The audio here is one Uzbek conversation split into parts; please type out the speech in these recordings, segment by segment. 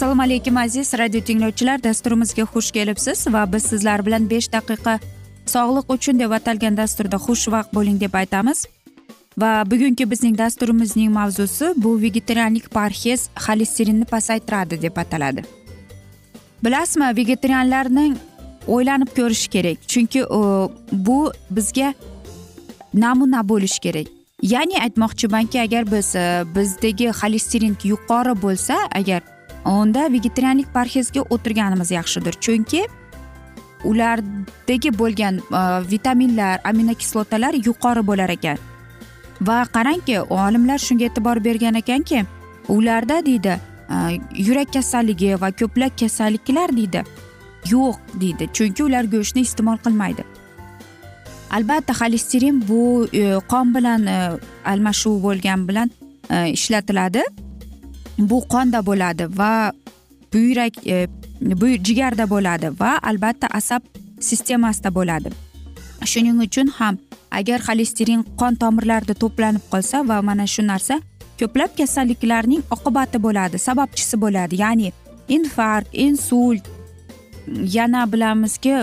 assalomu alaykum aziz radio tinglovchilar. Dasturimizga xush kelibsiz va biz sizlar bilan besh daqiqa sog'liq uchun deb atalgan dasturda xushvaqt bo'ling deb aytamiz. Va bugungi bizning dasturimizning mavzusi bu vegetarianlik parhez xolesterinni pasaytiradi deb ataladi. Bilasizmi vegetarianlarning o'ylanib ko'rish kerak. Chunki bu bizga namuna bo'lishi kerak. Ya'ni aytmoqchimanki agar biz e, bizdagi xolesterin yuqori bo'lsa agar unda vegetarianlik parhezga o'tirganimiz yaxshidir. Chunki ulardagi bo'lgan e, vitaminlar aminokislotalar yuqori bo'lar ekan. Va qarangki olimlar shunga e'tibor bergan ekanki ularda deydi e, yurak kasalligi va ko'plab kasalliklar deydi yo'q deydi. Chunki ular go'shtni iste'mol qilmaydi. Albatta xolesterin bu e, qon bilan e, almashuv bo'lgan bilan e, ishlatiladi. Bu qonda bo'ladi va buyrak e, bu jigarda bo'ladi va albatta asab sistemasida bo'ladi. Shuning uchun ham agar xolesterin qon tomirlarida to'planib qolsa va mana shu narsa ko'plab kasalliklarning oqibati bo'ladi sababchisi bo'ladi. Ya'ni infarkt insult yana bilamizki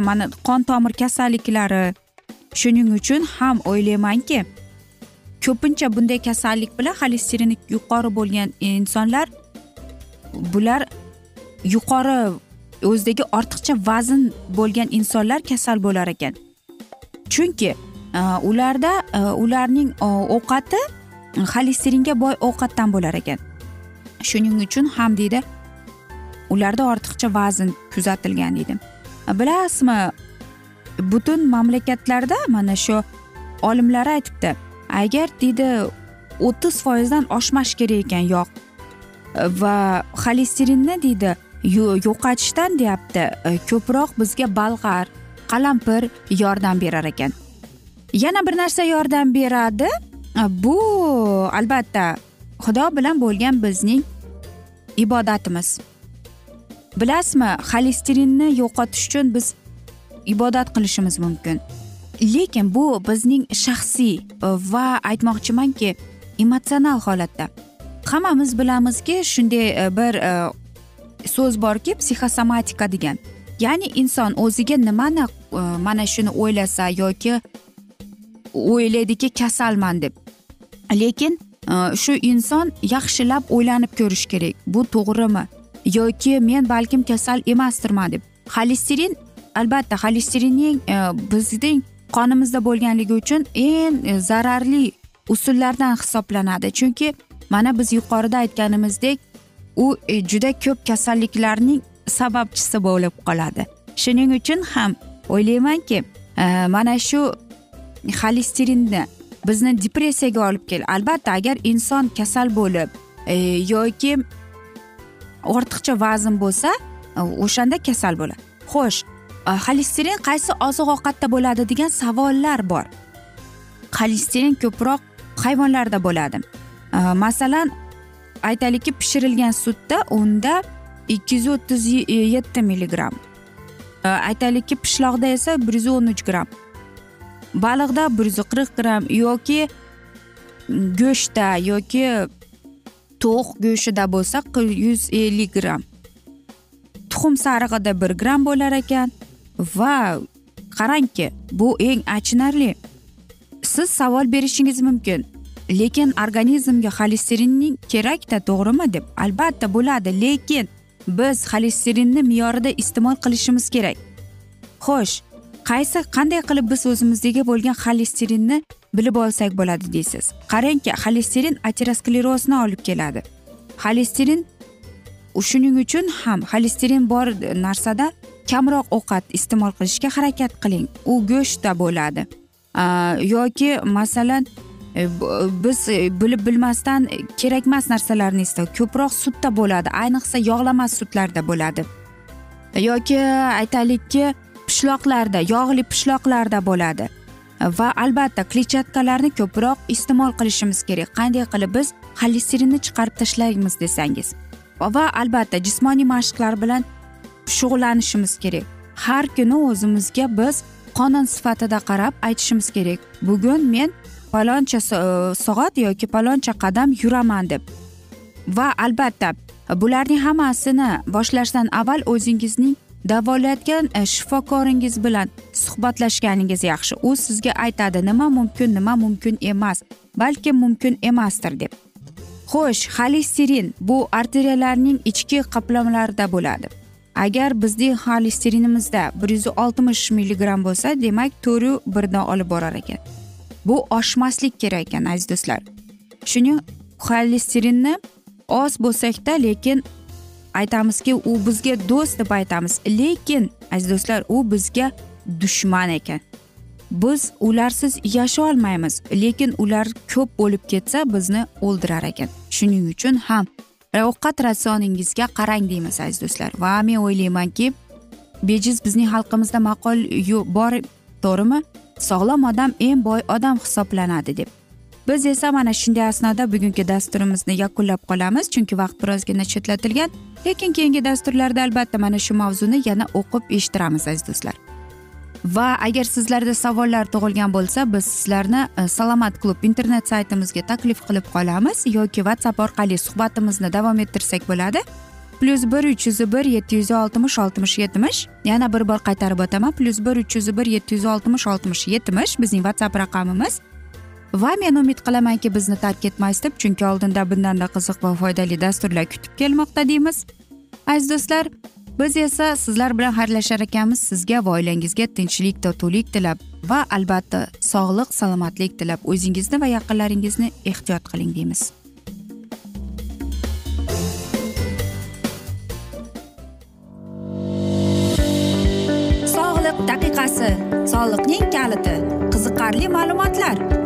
mana qon tomir kasalliklari shuning uchun ham o'ylaymanki ko'pincha bunday kasallik bilan xolesterini yuqori bo'lgan insonlar bular yuqori o'zidagi ortiqcha vazn bo'lgan insonlar kasal bo'lar ekan. Chunki e, ularda e, ularning e, ovqati xolesteringa boy ovqatdan bo'lar ekan. Shuning uchun ham deydi ularda ortiqcha vazn kuzatilgan deydi bilasizmi butun mamlakatlarda mana shu olimlar aytibdi agar deydi o'ttiz foizdan oshmash kerak ekan yog' va xolesterinni deydi yo'qotishdan deyapti ko'proq bizga balg'ar qalampir yordam berar ekan. Yana bir narsa yordam beradi bu albatta xudo bilan bo'lgan bizning ibodatimiz. Bilasizmi xolesterinni yo'qotish uchun biz ibodat qilishimiz mumkin. Lekin bu bizning shaxsiy e, va aytmoqchimanki emotsional holatda. Hammamiz bilamizki shunday e, bir e, so'z borki psixosomatika degan. Ya'ni inson o'ziga nimani mana shuni o'ylasa yoki o'ylaydiki kasalman deb. Lekin shu inson yaxshilab o'ylanib ko'rish kerak. Bu to'g'rimi? Yoki men balkim kasal emasdirman deb. Xolesterin albatta xolesterinning e, bizning qonimizda bo'lganligi uchun eng e, zararli usullardan hisoblanadi. Chunki mana biz yuqorida aytganimizdek u e, juda ko'p kasalliklarning sababchisi bo'lib qoladi. Shuning uchun ham o'ylaymanki e, mana shu xolesterinni bizni depressiyaga olib keladi. Albatta agar inson kasal bo'lib e, yoki ortiqcha vazn bo'lsa e, o'shanda kasal bo'ladi xo'sh e, xolesterin qaysi oziq ovqatda bo'ladi degan savollar bor. Xolesterin ko'proq hayvonlarda bo'ladi. E, masalan aytaylikki pishirilgan sutda unda ikki yuz o'ttiz yetti milligramm aytaylikki pishloqda esa bir yuz o'n uch gramm baliqda bir yuz qirq gramm yoki go'shtda yoki tovuq go'shtida bo'lsa yuz ellik gramm tuxum sarig'ida bir gramm bo'lar ekan va qarangki bu eng achinarli. Siz savol berishingiz mumkin lekin organizmga xolesterinning kerakda to'g'rimi deb albatta bo'ladi lekin biz xolesterinni me'yorida iste'mol qilishimiz kerak. Xo'sh qaysi qanday qilib biz o'zimizdagi bo'lgan xolesterinni bilib olsak bo'ladi deysiz. Qarangki xolesterin aterosklerozni olib keladi. Xolesterin shuning uchun ham xolesterin bor narsada kamroq ovqat iste'mol qilishga harakat qiling. U go'shtda bo'ladi. Yoki masalan e, biz e, bilib bilmasdan kerakmas narsalarni istaymiz ko'proq sutda bo'ladi ayniqsa yog'lama sutlarda bo'ladi. Yoki aytaylikki pishloqlarda yog'li pishloqlarda bo'ladi. Va albatta kletchatkalarni ko'proq iste'mol qilishimiz kerak. Qanday qilib biz xolesterinni chiqarib tashlaymiz desangiz. Va albatta jismoniy mashqlar bilan shug'ullanishimiz kerak. Har kuni o'zimizga biz qonun sifatida qarab aytishimiz kerak. Bugun men paloncha soat yoki paloncha qadam yuraman deb. Va albatta bularning hammasini boshlashdan avval o'zingizning davolayotgan e, shifokoringiz bilan suhbatlashganingiz yaxshi. U sizga aytadi nima mumkin nima mumkin emas balki mumkin emasdir deb. Xo'sh xolesterin bu arteriyalarning ichki qoplamalarida bo'ladi. Agar bizning xolesterinimizda bir yuz oltmish milligramm bo'lsa demak to'rt birdan olib borar ekan. Bu oshmaslik kerak ekan aziz do'stlar. Shuning xolesterinni oz bo'lsakda lekin aytamizki u bizga do'st deb aytamiz. Lekin aziz do'stlar u bizga dushman ekan. Biz ularsiz yasha olmaymiz lekin ular ko'p bo'lib ketsa bizni o'ldirar ekan. Shuning uchun ham ovqat ratsioningizga qarang deymiz aziz do'stlar. Va men o'ylaymanki bejiz bizning xalqimizda maqol bor to'g'rimi? Sog'lom odam eng boy odam hisoblanadi deb. Biz esa mana shunday asnoda bugungi dasturimizni yakunlab qolamiz chunki vaqt birozgina chetlatilgan lekin keyingi dasturlarda albatta mana shu mavzuni yana o'qib eshittiramiz aziz do'stlar. Va agar sizlarda savollar tug'ilgan bo'lsa biz sizlarni e, salomat klub internet saytimizga taklif qilib qolamiz yoki whatsapp orqali suhbatimizni davom ettirsak bo'ladi. Plyus bir uch yuz bir yetti yuz oltmish oltmish yetmish. Yana bir bor qaytarib o'taman. Plyus bir uch yuz bir yetti yuz oltmish oltmish yetmish. Bizning whatsapp raqamimiz va men umid qilamanki bizni tark etmaysiz deb chunki oldinda bundanda qiziq va foydali dasturlar kutib kelmoqda deymiz. Aziz do'stlar biz esa sizlar bilan xayrlashar ekanmiz. Sizga va oilangizga tinchlik totuvlik tilab va albatta sog'lik salomatlik tilab o'zingizni va yaqinlaringizni ehtiyot qiling deymiz. Sog'liq daqiqasi soliqning kaliti qiziqarli ma'lumotlar.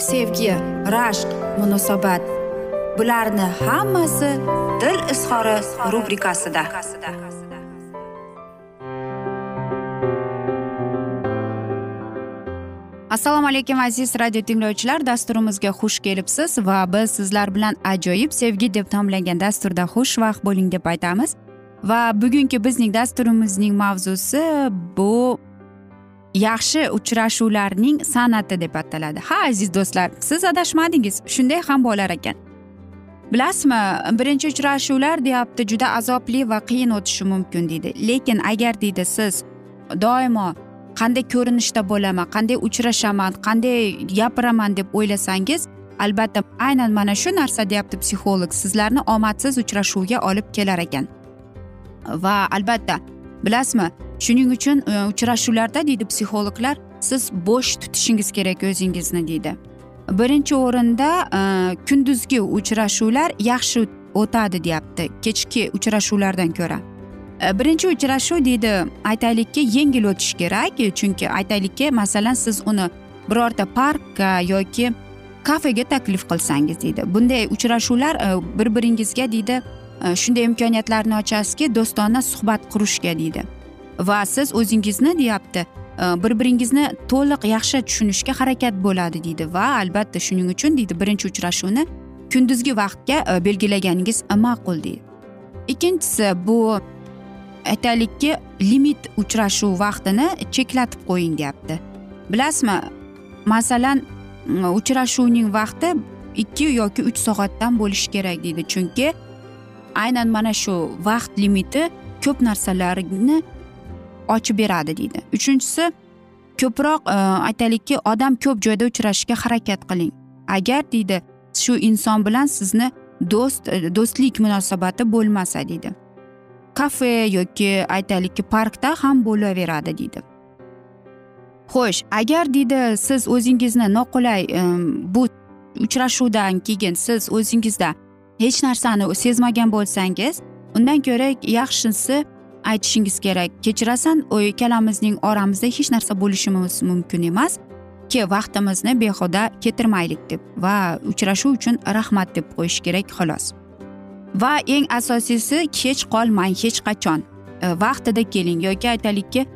sevgi rashq munosabat. Bularni hammasi dil izhori rubrikasida. Assalomu alaykum aziz radio tinglovchilar. Dasturimizga xush kelibsiz va biz sizlar bilan ajoyib sevgi deb nomlangan dasturda xushvaqt bo'ling deb aytamiz. Va bugungi bizning dasturimizning mavzusi bu yaxshi uchrashuvlarning san'ati deb ataladi. Ha aziz do'stlar siz adashmadingiz. Shunday ham bo'lar ekan. Bilasizmi birinchi uchrashuvlar deyapti juda azobli va qiyin o'tishi mumkin deydi. Lekin agar deydi siz doimo qanday ko'rinishda bo'laman qanday uchrashaman qanday gapiraman deb o'ylasangiz albatta aynan mana shu narsa deyapti psixolog sizlarni omadsiz uchrashuvga olib kelar ekan. Va albatta bilasizmi? Shuning uchun e, uchrashuvlarda deydi psixologlar siz bo'sh tutishingiz kerak o'zingizni deydi. Birinchi o'rinda e, kunduzgi uchrashuvlar yaxshi o'tadi deyapti kechki uchrashuvlardan ko'ra. E, birinchi uchrashuv deydi aytaylikki yengil o'tishi kerak chunki aytaylikki masalan siz uni birorta parkka yoki kafega taklif qilsangiz deydi. Bunday uchrashuvlar bir biringizga deydi Э, shunday imkoniyatlarni ochasizki do'stona suhbat qurishga deydi. Va siz o'zingizni deyapti e, bir biringizni to'liq yaxshi tushunishga harakat bo'ladi deydi. Va albatta shuning uchun deydi birinchi uchrashuvni kunduzgi vaqtga e, belgilaganingiz ma'qul deydi. Ikkinchisi bu aytaylikki limit uchrashuv vaqtini cheklatib qo'ying deyapti. Bilasizmi masalan uchrashuvning vaqti ikki yoki uch soatdan bo'lishi kerak deydi. Chunki aynan mana shu vaqt limiti ko'p narsalarni ochib beradi deydi. Uchinchisi ko'proq e, aytaylikki odam ko'p joyda uchrashishga harakat qiling. Agar deydi shu inson bilan sizni do'st e, do'stlik munosabati bo'lmasa deydi. Kafe yoki aytaylikki parkda ham bo'laveradi deydi. Xo'sh agar deydi siz o'zingizni noqulay e, bu uchrashuvdan keyin siz o'zingizda hech narsani sezmagan bo'lsangiz undan ko'ra yaxshisi aytishingiz kerak. Kechirasan ikkalamizning oramizda hech narsa bo'lishimiz mumkin emas ki vaqtimizni behuda ketirmaylik deb va uchrashuv uchun rahmat deb qo'yish kerak xolos. Va eng asosiysi kech qolmang hech qachon. E, vaqtida keling yoki aytaylikki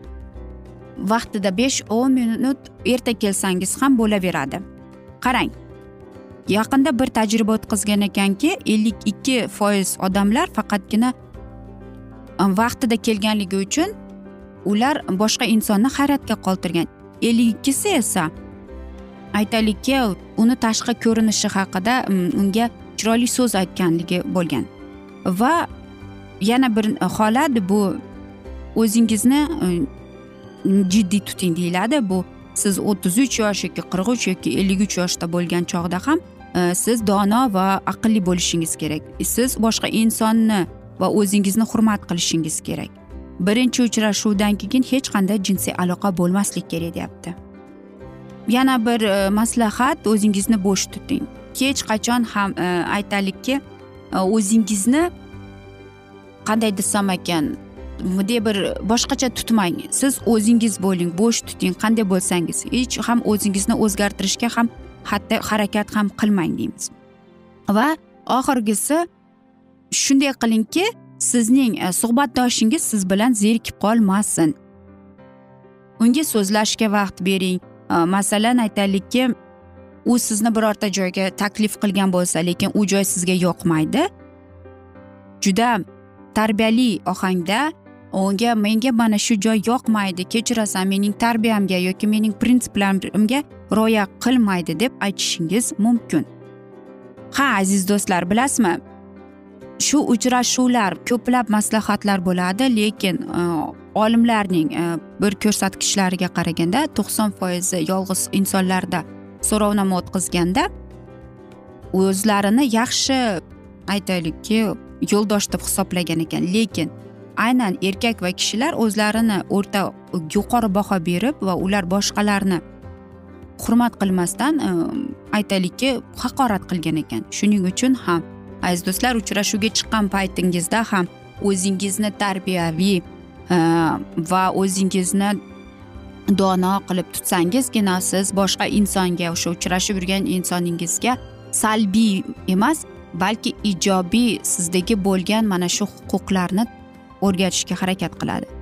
vaqtida besh o'n minut erta kelsangiz ham bo'laveradi. Qarang. Yaqinda bir tajriba o'tkazgan ekanki ellik ikki foiz odamlar faqatgina e, vaqtida kelganligi uchun ular boshqa insonni hayratga qoldirgan. Ellik ikkisi esa aytaylikki uni tashqi ko'rinishi haqida unga chiroyli so'z aytganligi bo'lgan. Va yana bir e, holat bu o'zingizni e, jiddiy tuting deyiladi. Bu siz o'ttiz uch yosh yoki qirq uch yoki ellik uch yoshda bo'lgan chog'da ham Э, siz dono va aqlli bo'lishingiz kerak. E, siz boshqa insonni va o'zingizni hurmat qilishingiz kerak. Birinchi uchrashuvdan keyin hech qanday jinsiy aloqa bo'lmaslik kerak deyapti. Yana bir e, maslahat o'zingizni bo'sh tuting. Hech qachon ham e, aytaylikki o'zingizni qanday desam ekan bunday bir boshqacha tutmang. Siz o'zingiz bo'ling bo'sh tuting qanday bo'lsangiz. Hech ham o'zingizni o'zgartirishga ham hatto harakat ham qilmang deymiz. Va oxirgisi shunday qilingki sizning e, suhbatdoshingiz siz bilan zerikib qolmasin. Unga so'zlashga vaqt bering. E, masalan aytaylikki u sizni birorta joyga taklif qilgan bo'lsa lekin u joy sizga yoqmaydi. Juda tarbiyali ohangda unga menga mana shu joy yoqmaydi kechirasan mening tarbiyamga yoki mening prinsiplarimga rioya qilmaydi deb aytishingiz mumkin. Ha aziz do'stlar bilasizmi? Shu uchrashuvlar ko'plab maslahatlar bo'ladi lekin e, olimlarning e, bir ko'rsatkichlariga qaraganda to'qson foizi yolg'iz insonlarda so'rovnoma o'tkazganda o'zlarini yaxshi aytaylikki yo'ldosh deb hisoblagan ekan. Lekin aynan erkak va kishilar o'zlarini o'rta yuqori baho berib va ular boshqalarni hurmat qilmasdan aytaylikki haqorat qilgan ekan. Shuning uchun ham aziz do'stlar uchrashuvga chiqqan paytingizda ham o'zingizni tarbiyaviy va o'zingizni dono qilib tutsangizgina siz boshqa insonga o'sha uchrashib yurgan insoningizga salbiy emas balki ijobiy sizdagi bo'lgan mana shu huquqlarni o'rgatishga harakat qiladi.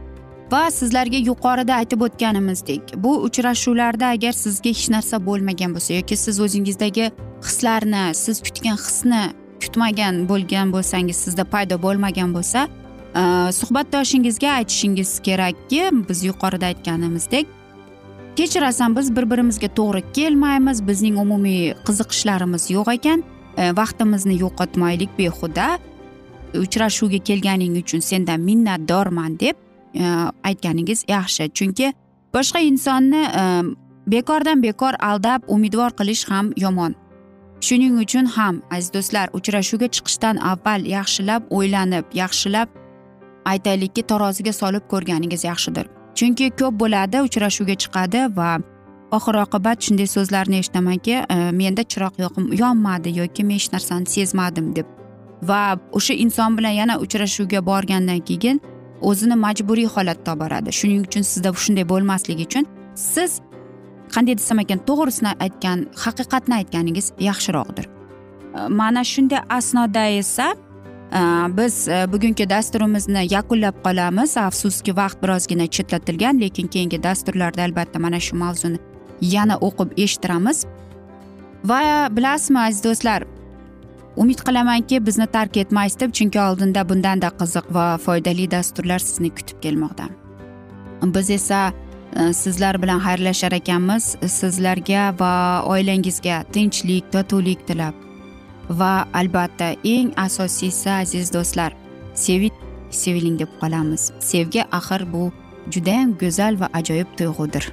Va sizlarga yuqorida aytib o'tganimizdek bu uchrashuvlarda agar sizga hech narsa bo'lmagan bo'lsa yoki siz o'zingizdagi hislarni siz kutgan hisni kutmagan bo'lgan bo'lsangiz sizda paydo bo'lmagan bo'lsa e, suhbatdoshingizga aytishingiz kerakki biz yuqorida aytganimizdek kechirasan biz bir birimizga to'g'ri kelmaymiz bizning umumiy qiziqishlarimiz yo'q ekan e, vaqtimizni yo'qotmaylik behuda. Uchrashuvga kelganing uchun sendan minnatdorman deb Э, aytganingiz yaxshi. Chunki boshqa insonni e, bekordan bekor aldab umidvor qilish ham yomon. Shuning uchun ham aziz do'stlar uchrashuvga chiqishdan avval yaxshilab o'ylanib yaxshilab aytaylikki taroziga solib ko'rganingiz yaxshidir. Chunki ko'p bo'ladi uchrashuvga chiqadi va oxir oqibat shunday so'zlarni eshitamanki e, menda chiroq yonmadi yoki men hech narsani sezmadim deb. Va o'sha inson bilan yana uchrashuvga borgandan keyin o'zini majburiy holatda olib boradi. Shuning uchun sizda shunday bo'lmasligi uchun siz qanday desam ekan to'g'risini aytgan haqiqatni aytganingiz yaxshiroqdir mana shunday asnoda esa e, biz e, bugungi dasturimizni yakunlab qolamiz. Afsuski vaqt birozgina chetlatilgan lekin keyingi dasturlarda albatta mana shu mavzuni yana o'qib eshittiramiz. Va bilasizmi aziz do'stlar umid qilamanki bizni tark etmaysiz deb chunki oldinda bundanda qiziq va foydali dasturlar sizni kutib kelmoqda. Biz esa e, sizlar bilan xayrlashar ekanmiz. Sizlarga va oilangizga tinchlik totuvlik tilab. Va albatta eng asosiysi aziz do'stlar seving seviling deb qolamiz. Sevgi axir bu judayam go'zal va ajoyib tuyg'udir.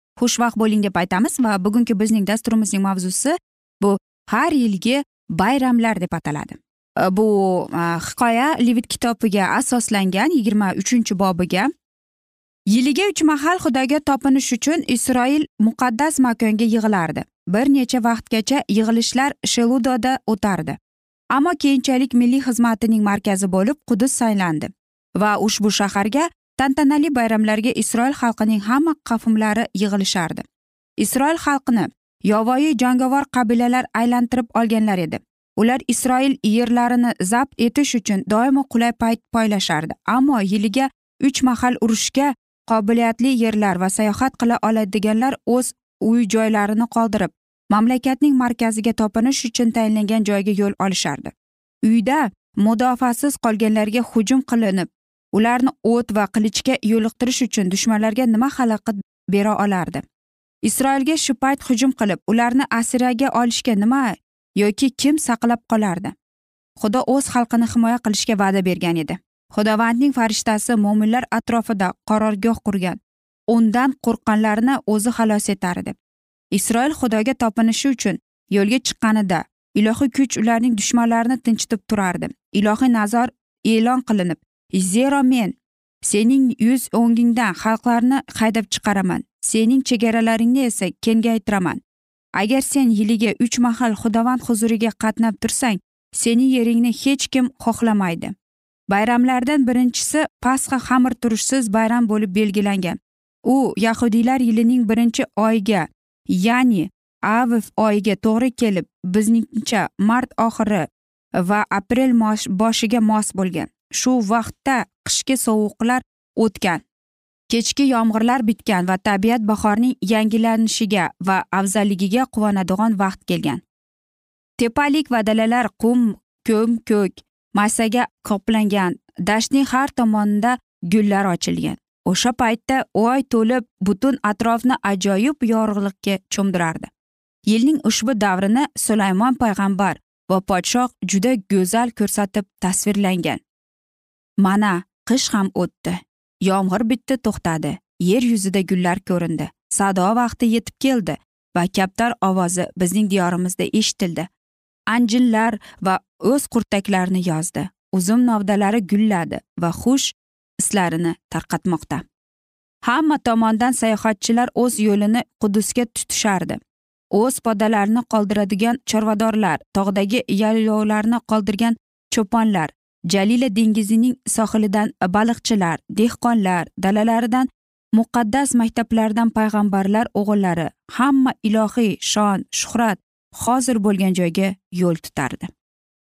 xushvaqt bo'ling deb aytamiz va bugungi bizning dasturimizning mavzusi bu har yilgi bayramlar deb ataladi. Bu e, hikoya levit kitobiga asoslangan yigirma uchinchi bobiga yiliga uch mahal xudoga topinish uchun isroil muqaddas makonga yig'ilardi. Bir necha vaqtgacha yig'ilishlar sheludoda o'tardi. Ammo keyinchalik milliy xizmatining markazi bo'lib qudus saylandi va ushbu shaharga tantanali bayramlarga isroil xalqining hamma qavmlari yig'ilishardi. Isroil xalqini yovvoyi jangovar qabilalar aylantirib olganlar edi. Ular isroil yerlarini zabt etish uchun doimo qulay payt poylashardi. Ammo yiliga uch mahal urushga qobiliyatli yerlar va sayohat qila oladiganlar o'z uy joylarini qoldirib mamlakatning markaziga topinish uchun tayinlangan joyga yo'l olishardi. Uyda mudofaasiz qolganlarga hujum qilinib ularni o't va qilichga yo'liqtirish uchun dushmanlarga nima xalaqit bera olardi? Isroilga shu payt hujum qilib ularni asiraga olishga nima yoki kim saqlab qolardi? Xudo o'z xalqini himoya qilishga va'da bergan edi. Xudovandning farishtasi mo'minlar atrofida qarorgoh qurgan undan qo'rqqanlarni o'zi xalos etardi isroil xudoga topinishi uchun yo'lga chiqqanida ilohiy kuch ularning dushmanlarini tinchitib turardi. Ilohiy nazor e'lon qilinib zero men sening yuz o'ngingdan xalqlarni haydab chiqaraman. Sening chegaralaringni esa kengaytiraman agar sen yiliga uch mahal xudovand huzuriga qatnab tursang seni yeringni hech kim xohlamaydi. Bayramlardan birinchisi pasxa xamir turishsiz bayram bo'lib belgilangan. U yahudiylar yilining birinchi oyiga ya'ni aviv oyiga to'g'ri kelib bizningcha mart oxiri va aprel boshiga mos bo'lgan. Shu vaqtda qishki sovuqlar o'tgan. Kechki yomg'irlar bitgan va tabiat bahorning yangilanishiga va afzalligiga quvonadigan vaqt kelgan. Tepalik va dalalar qum ko'm ko'k massaga qoplangan dashtning har tomonida gullar ochilgan. O'sha paytda oy to'lib butun atrofni ajoyib yorug'likka cho'mdirardi. Yilning ushbu davrini sulaymon payg'ambar va podshoh juda go'zal ko'rsatib tasvirlangan. Mana qish ham o'tdi. Yomg'ir bitdi to'xtadi. Yer yuzida gullar ko'rindi. Sado vaqti yetib keldi va kaptar ovozi bizning diyorimizda eshitildi. Anjinlar va o'z qurtaklarini yozdi. Uzum novdalari gulladi va xush islarini tarqatmoqda. Hamma tomondan sayohatchilar o'z yo'lini qudusga tutishardi. O'z podalarini qoldiradigan chorvadorlar tog'dagi yaylovlarni qoldirgan cho'ponlar jalila dengizining sohilidan baliqchilar dehqonlar dalalaridan muqaddas maktablardan payg'ambarlar o'g'illari hamma ilohiy shon shuhrat hozir bo'lgan joyga yo'l tutardi.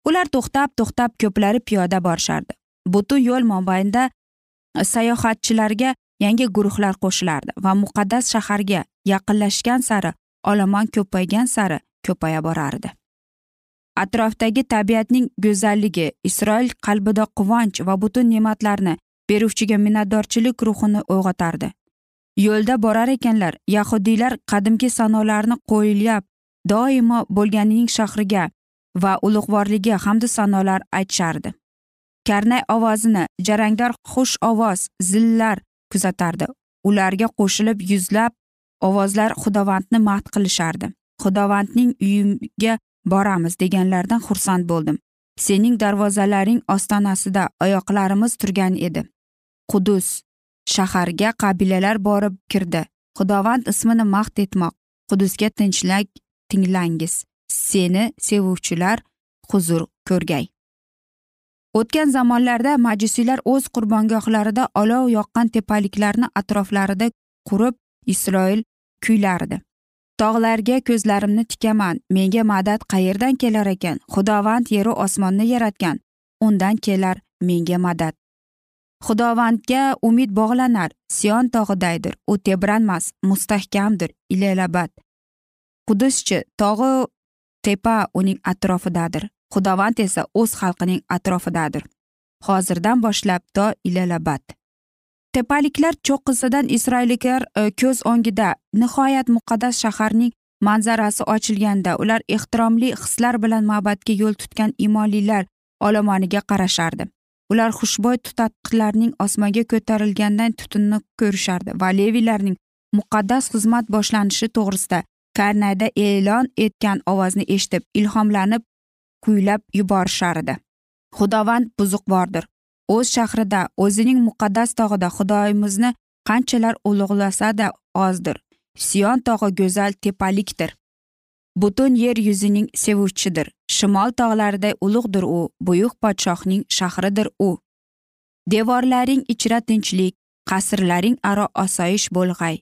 Ular to'xtab to'xtab ko'plari piyoda borishardi. Butun yo'l mobaynida sayohatchilarga yangi guruhlar qo'shilardi va muqaddas shaharga yaqinlashgan sari olomon ko'paygan sari ko'paya borardi. Atrofdagi tabiatning go'zalligi isroil qalbida quvonch va butun ne'matlarni beruvchiga minnatdorchilik ruhini uyg'otardi. Yo'lda borar ekanlar yahudiylar qadimgi sanolarni qo'ylab doimo bo'lganining shahriga va ulug'vorligi hamdu sanolar aytishardi. Karnay ovozini jarangdor xush ovoz zillar kuzatardi. Ularga qo'shilib yuzlab ovozlar xudovandni madh qilishardi. Xudovandning uyiga boramiz deganlaridan xursand bo'ldim. Sening darvozalaring ostonasida oyoqlarimiz turgan edi. Qudus shaharga qabilalar borib kirdi. Xudovand ismini maxt etmoq. Qudusga tinchlik tinglangiz. Seni sevuvchilar huzur ko'rgay. O'tgan zamonlarda majusiylar o'z qurbongohlarida olov yoqqan tepaliklarni atroflarida qurib isroil kuylardi. Tog'larga ko'zlarimni tikaman. Menga madad qayerdan kelar ekan? Xudovand yeru osmonni yaratgan. Undan kelar menga madad. Xudovandga umid bog'lanar. Sion tog'idaydir. U tebranmas mustahkamdir. Ilelabad quduschi tog'i tepa uning atrofidadir. Xudovand esa o'z xalqining atrofidadir. Hozirdan boshlab to ilalabad tepaliklar cho'qqisidan isroilliklar e, ko'z o'ngida. Nihoyat muqaddas shaharning manzarasi ochilganda ular ehtiromli hislar bilan ma'batga yo'l tutgan imonlilar olomoniga qarashardi. Ular xushbo'y tutatqilarning osmonga ko'tarilgandan tutunni ko'rishardi va leviylarning muqaddas xizmat boshlanishi to'g'risida karnayda e'lon etgan ovozni eshitib ilhomlanib kuylab yuborishardi. Xudovand buzuqvordir o'z shahrida o'zining muqaddas tog'ida xudoyimizni qanchalar ulug'lasada ozdir. Siyon tog'i go'zal tepalikdir. Butun yer yuzining sevuvchidir. Shimol tog'larida ulug'dir u buyuk podshohning shahridir u. Devorlaring ichra tinchlik qasrlaring aro osoyish bo'lg'ay.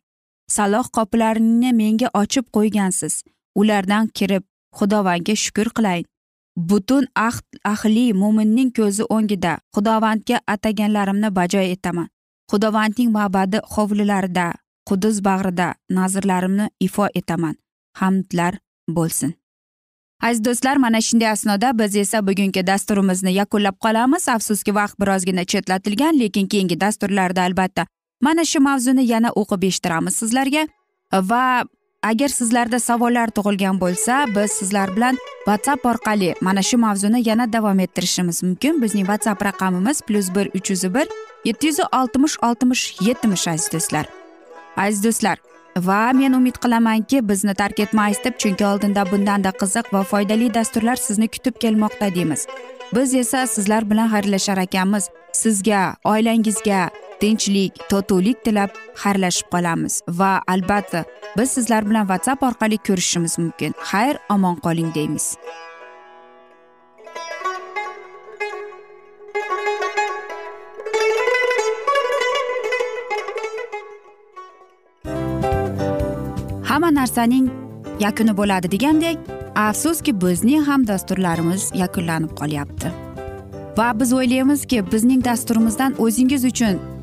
Saloh qoplaringni menga ochib qo'ygansiz. Ulardan kirib xudovanga shukur qilayin. Butun ahd ahli mo'minning ko'zi o'ngida. Xudovandga ataganlarimni bajo etaman. Xudovandning ma'badi hovlilarida qudus bag'rida nazrlarimni ifo etaman. Hamdlar bo'lsin. Aziz do'stlar mana shunday asnoda biz esa bugungi dasturimizni yakunlab qolamiz. Afsuski vaqt birozgina chetlatilgan lekin keyingi dasturlarda albatta mana shu mavzuni yana o'qib eshittiramiz sizlarga. Va agar sizlarda savollar tug'ilgan bo'lsa biz sizlar bilan whatsapp orqali mana shu mavzuni yana davom ettirishimiz mumkin. Bizning whatsapp raqamimiz plyus bir uch yuz bir yetti yuz oltmish oltmish yetmish aziz do'stlar. Aziz do'stlar va men umid qilamanki bizni tark etmaysiz deb chunki oldinda bundanda qiziq va foydali dasturlar sizni kutib kelmoqda deymiz. Biz esa sizlar bilan xayrlashar ekanmiz. Sizga oilangizga tinchlik totuvlik tilab xayrlashib qolamiz. Va albatta biz sizlar bilan whatsapp orqali ko'rishishimiz mumkin. Xayr omon qoling deymiz. Hamma narsaning yakuni bo'ladi degandek afsuski bizning ham dasturlarimiz yakunlanib qolyapti. Va biz o'ylaymizki bizning dasturimizdan o'zingiz uchun